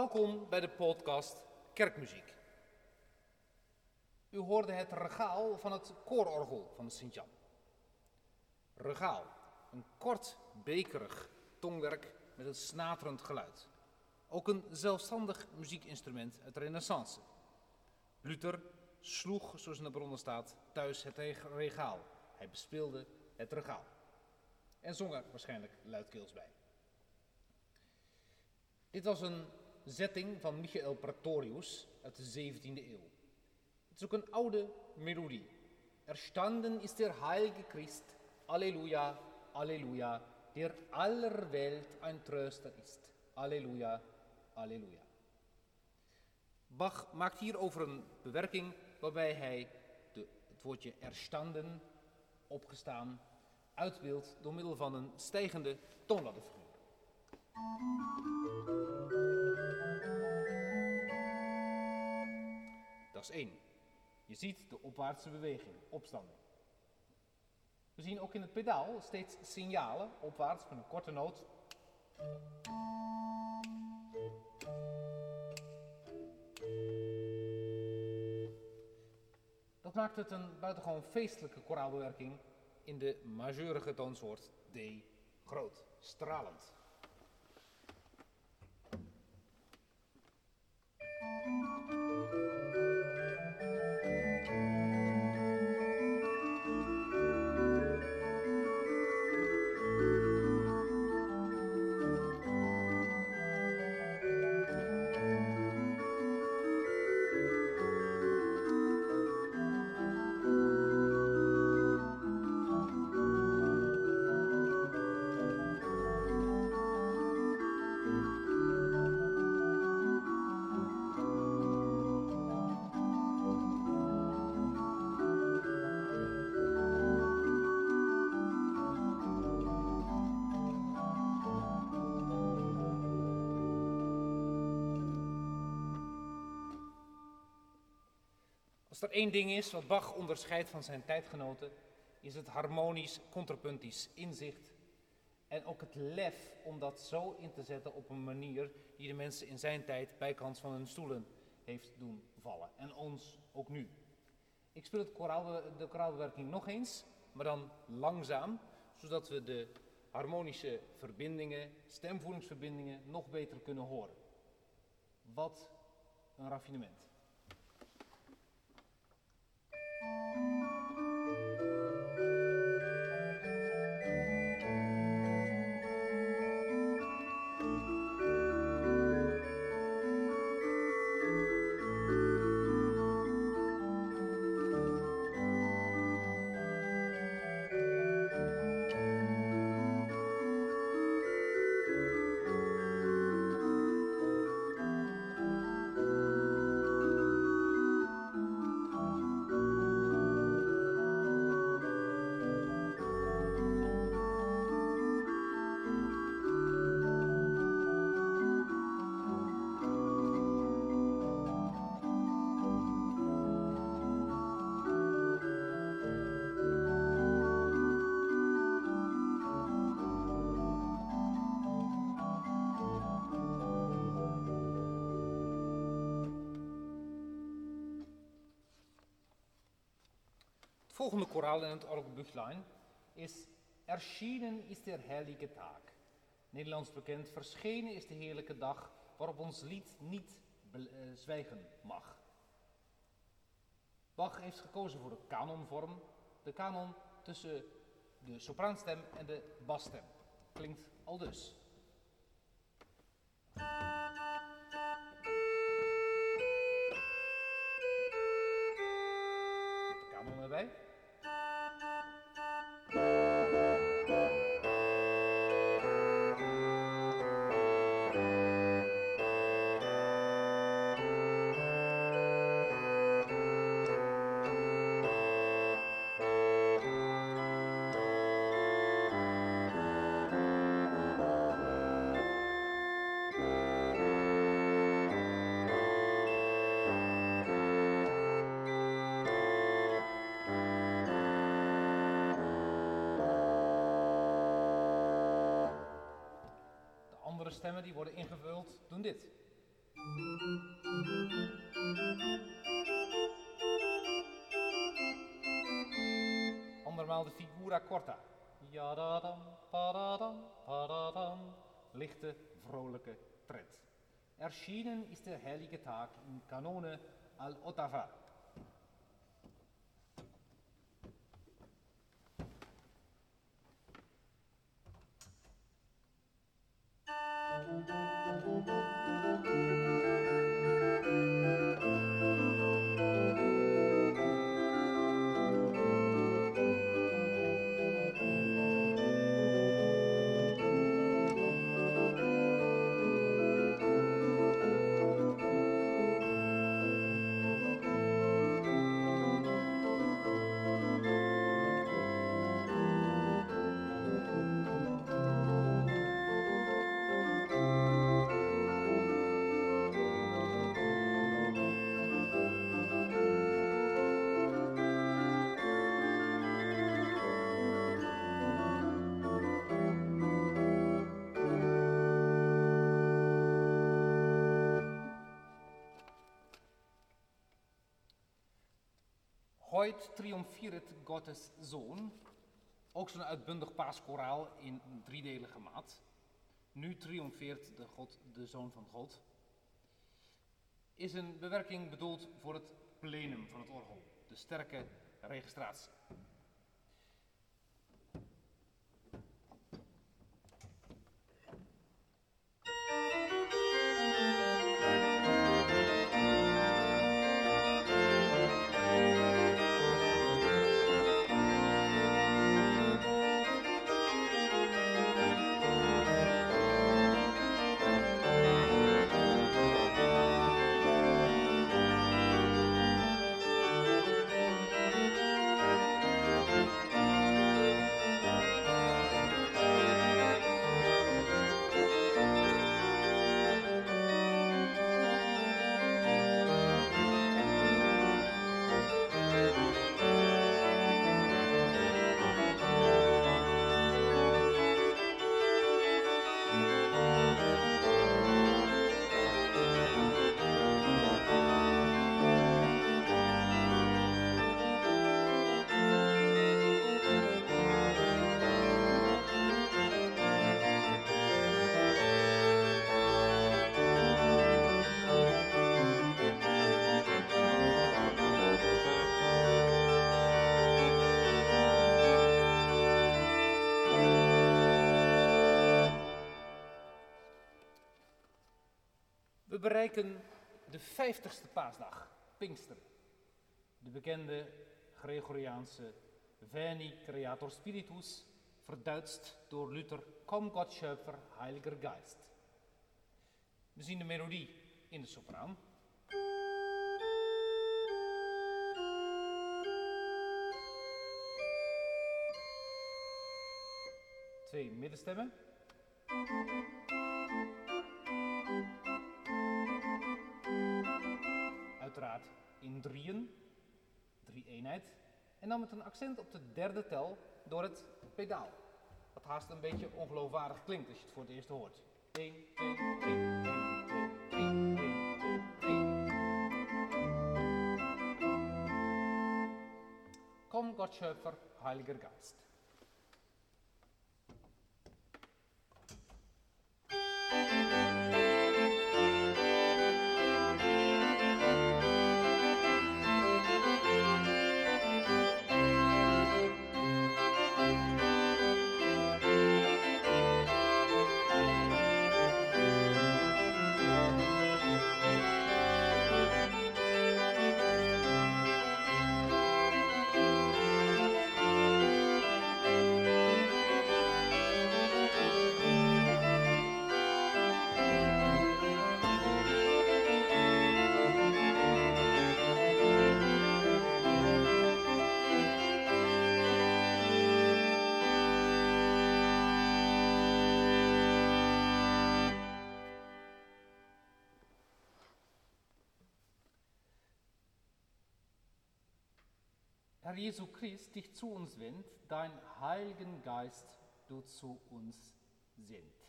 Welkom bij de podcast Kerkmuziek. U hoorde het regaal van het koororgel van de Sint-Jan. Regaal, een kort, bekerig tongwerk met een snaterend geluid. Ook een zelfstandig muziekinstrument uit de renaissance. Luther sloeg, zoals in de bronnen staat, thuis het regaal. Hij bespeelde het regaal. En zong er waarschijnlijk luidkeels bij. Dit was een zetting van Michael Praetorius uit de 17e eeuw. Het is ook een oude melodie. Erstanden is der heilige Christ, Alleluia, Alleluia, der aller Welt ein Tröster ist. Alleluia, Alleluia. Bach maakt hier over een bewerking waarbij hij de, het woordje erstanden, opgestaan, uitbeeldt door middel van een stijgende toonladderfiguur. Dat is één. Je ziet de opwaartse beweging, opstanding. We zien ook in het pedaal steeds signalen opwaarts met een korte noot. Dat maakt het een buitengewoon feestelijke koraalbewerking in de majeurige toonsoort D groot, stralend. Als er één ding is wat Bach onderscheidt van zijn tijdgenoten, is het harmonisch, contrapuntisch inzicht en ook het lef om dat zo in te zetten op een manier die de mensen in zijn tijd bijkans van hun stoelen heeft doen vallen. En ons ook nu. Ik speel het koraal, de koraalbewerking nog eens, maar dan langzaam, zodat we de harmonische verbindingen, stemvoeringsverbindingen nog beter kunnen horen. Wat een raffinement. Música volgende koraal in het Orgelbuchlein is Erschienen is der heilige Tag. Nederlands bekend, verschenen is de heerlijke dag waarop ons lied niet uh, zwijgen mag. Bach heeft gekozen voor de kanonvorm, de kanon tussen de sopraanstem en de basstem. Klinkt al dus. Stemmen die worden ingevuld doen dit. Andermaal de figura corta. Lichte, vrolijke tred. Erschienen is de heilige taak in kanone al-Ottava. Heute triomfiert Gottes Zoon, ook zo'n uitbundig paaskoraal in driedelige maat. Nu triomfeert de, God, de Zoon van God. Is een bewerking bedoeld voor het plenum van het orgel, de sterke registratie. Bereiken de vijftigste paasdag, Pinksteren. De bekende Gregoriaanse Veni Creator Spiritus, verduidst door Luther, Kom God Schöpfer, Heiliger Geist. We zien de melodie in de sopraan. Twee middenstemmen. En dan met een accent op de derde tel door het pedaal. Wat haast een beetje ongeloofwaardig klinkt als je het voor het eerst hoort. 1, 2, 3, 1, 2, 3, 1, 2, 3. Komm, Gott Schöpfer, Heiliger Geist. Herr Jesu Christ, dich zu uns wendet, dein Heiligen Geist doet zu uns zendt.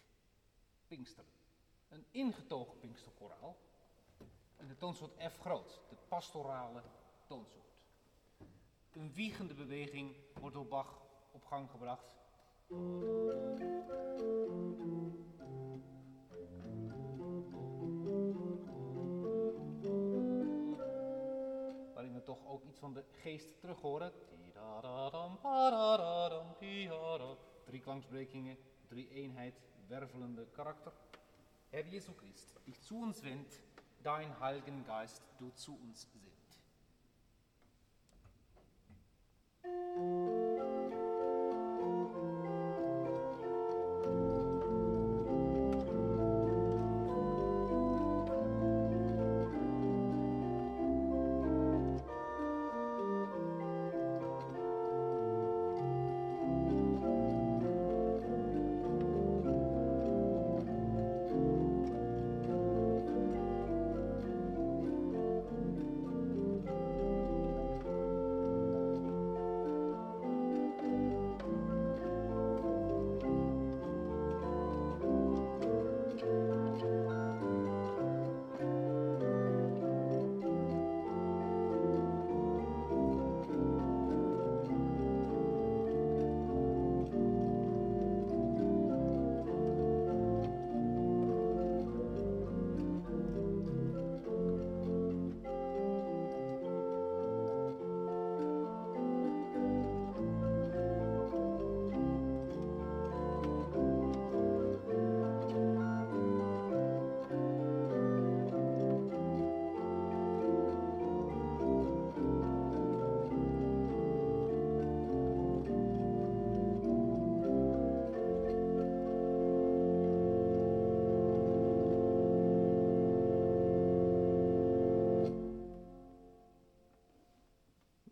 Pinkster. Een ingetogen Pinksterkoraal, in de toonsoort F groot, de pastorale toonsoort. Een wiegende beweging wordt door Bach op gang gebracht. Toch ook iets van de geest terug horen. Drie klanksbrekingen, drie eenheid, wervelende karakter. Herr Jesu Christ, dich zu uns wendt, dein Heiligen Geist du zu uns sind.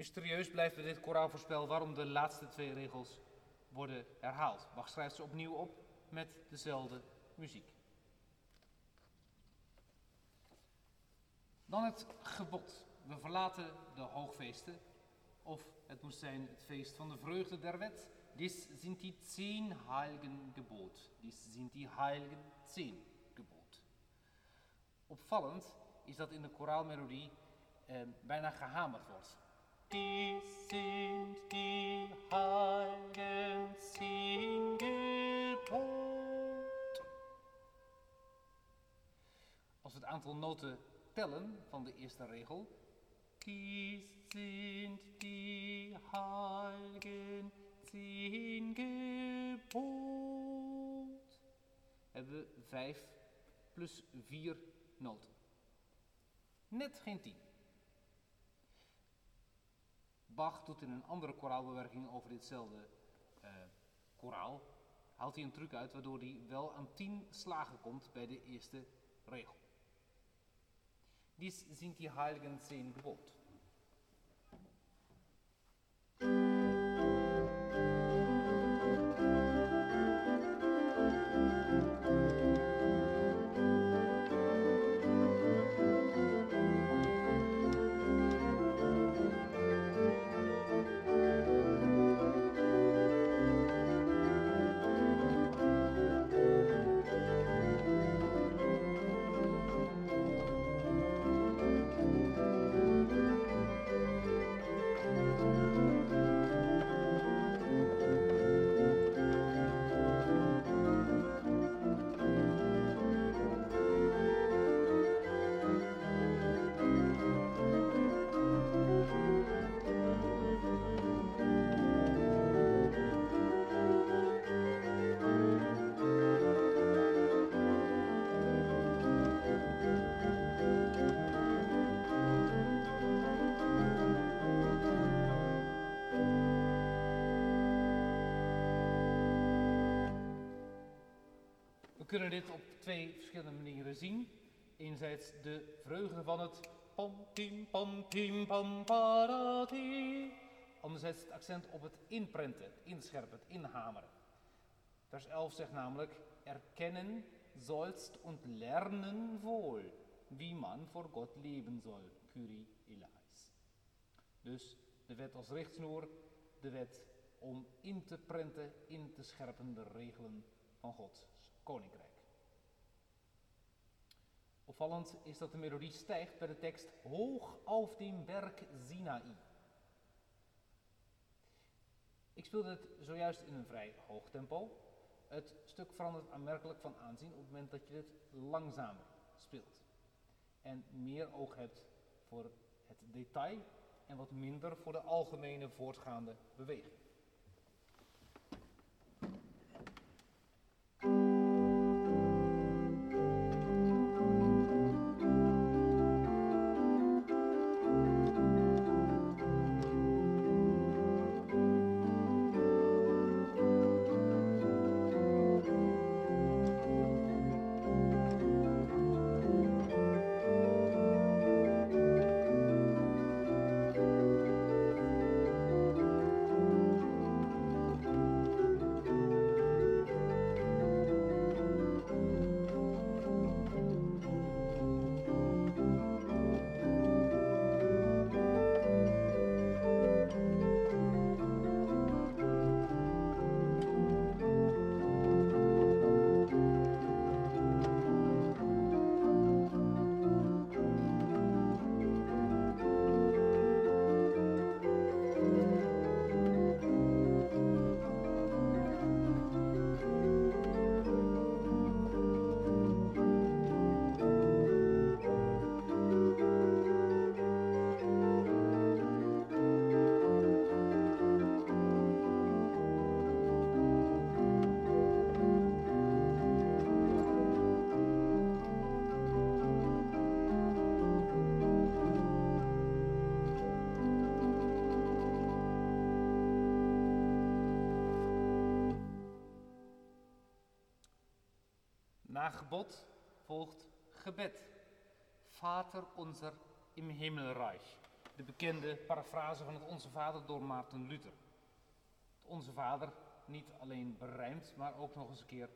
Mysterieus blijft bij dit koraalvoorspel waarom de laatste twee regels worden herhaald. Bach schrijft ze opnieuw op met dezelfde muziek. Dan het gebod. We verlaten de hoogfeesten, of het moest zijn het feest van de vreugde der wet. Dies sind die zehn heiligen Gebot. Dies sind die heiligen zehn Gebot. Opvallend is dat in de koraalmelodie eh, bijna gehamerd wordt. Als we het aantal noten tellen van de eerste regel. Dies sind die heiligen zehn. Hebben we vijf plus vier noten. Net geen tien. Bach doet in een andere koraalbewerking over ditzelfde uh, koraal, haalt hij een truc uit waardoor hij wel aan 10 slagen komt bij de eerste regel. Dies sind die heiligen zehn Gebot. Kunnen dit op twee verschillende manieren zien. Enerzijds de vreugde van het pam, pim, pam, pim, pam. Anderzijds het accent op het inprenten, het inscherpen, het inhameren. Vers 11 zegt namelijk, erkennen sollst und lernen wohl, wie man voor God leven soll. Curie Elias. Dus de wet als richtsnoer, de wet om in te prenten, in te scherpen de regelen van Gods koninkrijk. Opvallend is dat de melodie stijgt bij de tekst hoog auf dem Berg Sinai. Ik speelde het zojuist in een vrij hoog tempo. Het stuk verandert aanmerkelijk van aanzien op het moment dat je het langzamer speelt. En meer oog hebt voor het detail en wat minder voor de algemene voortgaande beweging. Na gebod volgt gebed. Vater unser im Himmelreich. De bekende parafrase van het Onze Vader door Maarten Luther. Het Onze Vader niet alleen berijmd, maar ook nog eens een keer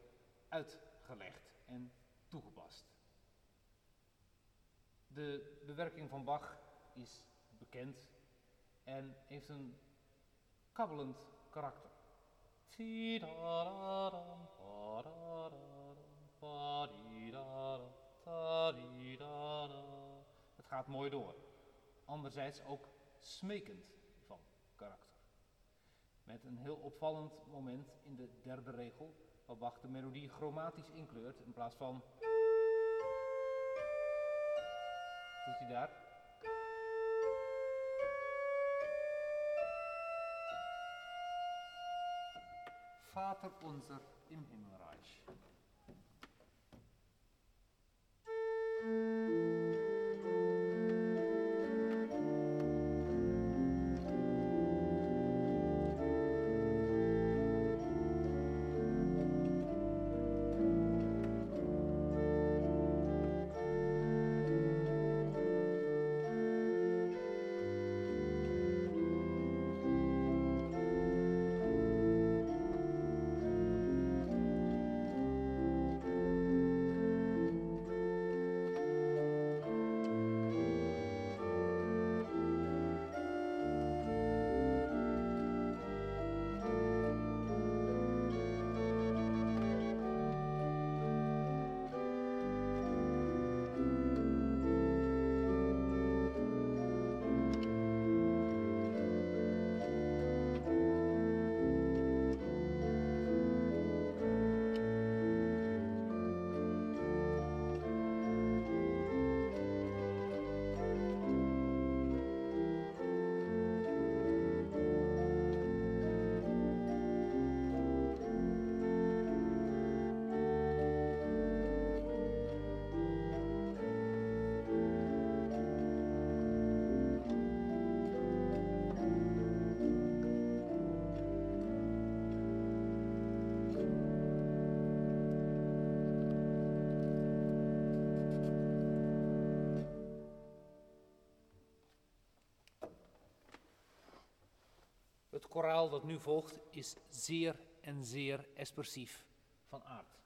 uitgelegd en toegepast. De bewerking van Bach is bekend en heeft een kabbelend karakter. Het gaat mooi door. Anderzijds ook smekend van karakter. Met een heel opvallend moment in de derde regel, waar de melodie chromatisch inkleurt in plaats van. Doet hij daar? Vater unser im Himmelreich. Het koraal dat nu volgt is zeer en zeer expressief van aard.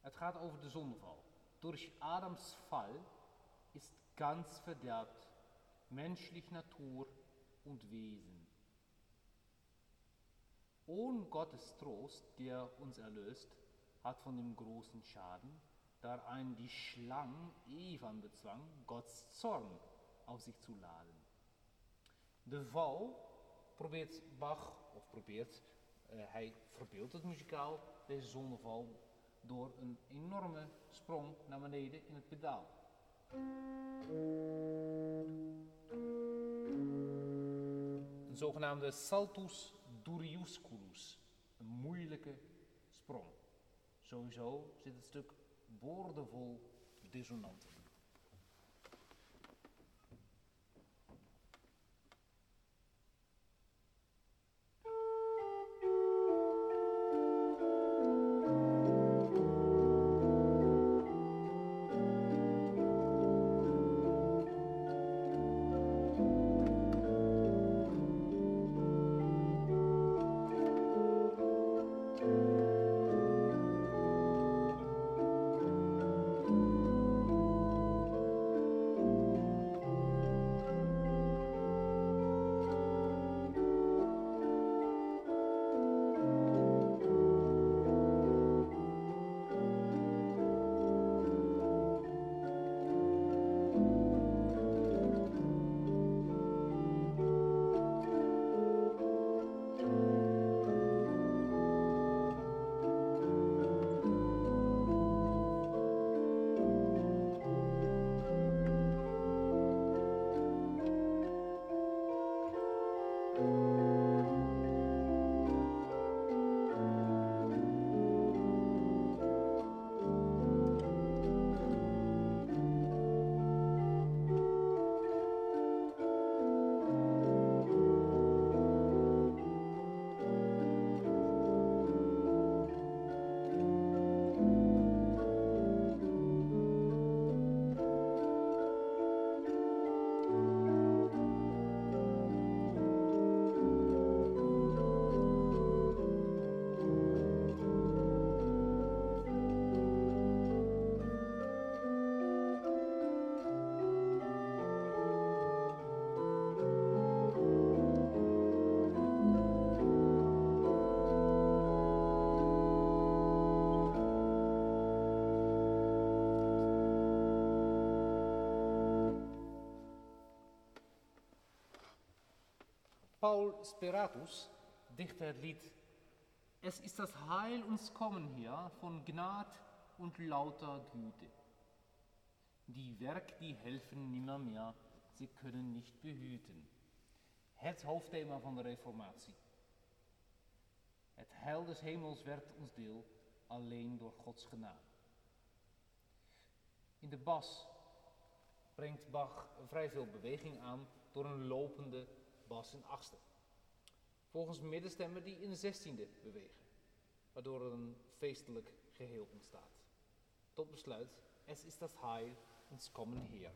Het gaat over de zondeval. Durch Adams Fall ist ganz verderbt menschlich Natur und Wesen. Ohne Gottes Trost, der uns erlöst, hat von dem großen Schaden da ein die Schlang Eva bezwang, Gottes Zorn auf sich zu laden. De val probeert Bach, of probeert, uh, hij verbeeldt het muzikaal, deze zonneval, door een enorme sprong naar beneden in het pedaal. Een zogenaamde saltus duriusculus, een moeilijke sprong. Sowieso zit het stuk boordevol dissonanten. Paul Speratus dichtte het Lied Es ist das Heil uns kommen hier von Gnad und lauter Güte. Die Werk, die helfen nimmermehr, sie können nicht behüten. Het hoofdthema van de Reformatie. Het heil des hemels werd ons deel, alleen door Gods genade. In de bas brengt Bach vrij veel beweging aan door een lopende bas in achtste. Volgens middenstemmen die in zestiende bewegen, waardoor er een feestelijk geheel ontstaat. Tot besluit, es ist das Heil uns kommen her.